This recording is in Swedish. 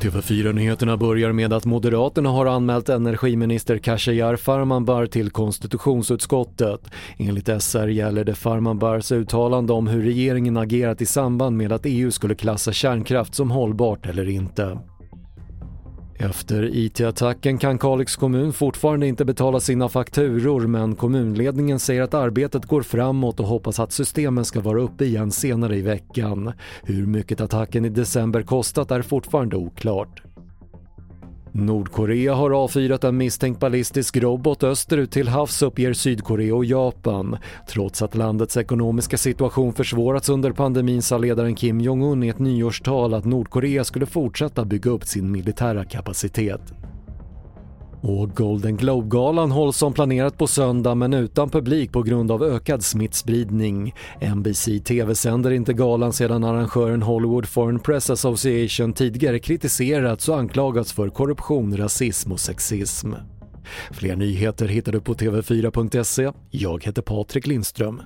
TV4-nyheterna börjar med att Moderaterna har anmält energiminister Khashayar Farmanbar till konstitutionsutskottet. Enligt SR gäller det Farmanbars uttalande om hur regeringen agerat i samband med att EU skulle klassa kärnkraft som hållbart eller inte. Efter IT-attacken kan Kalix kommun fortfarande inte betala sina fakturor men kommunledningen säger att arbetet går framåt och hoppas att systemen ska vara uppe igen senare i veckan. Hur mycket attacken i december kostat är fortfarande oklart. Nordkorea har avfyrat en misstänkt ballistisk robot österut till havs uppger Sydkorea och Japan. Trots att landets ekonomiska situation försvårats under pandemin sa ledaren Kim Jong-Un i ett nyårstal att Nordkorea skulle fortsätta bygga upp sin militära kapacitet. Och Golden Globe-galan hålls som planerat på söndag men utan publik på grund av ökad smittspridning. NBC TV-sänder inte galan sedan arrangören Hollywood Foreign Press Association tidigare kritiserats och anklagats för korruption, rasism och sexism. Fler nyheter hittar du på TV4.se. Jag heter Patrik Lindström.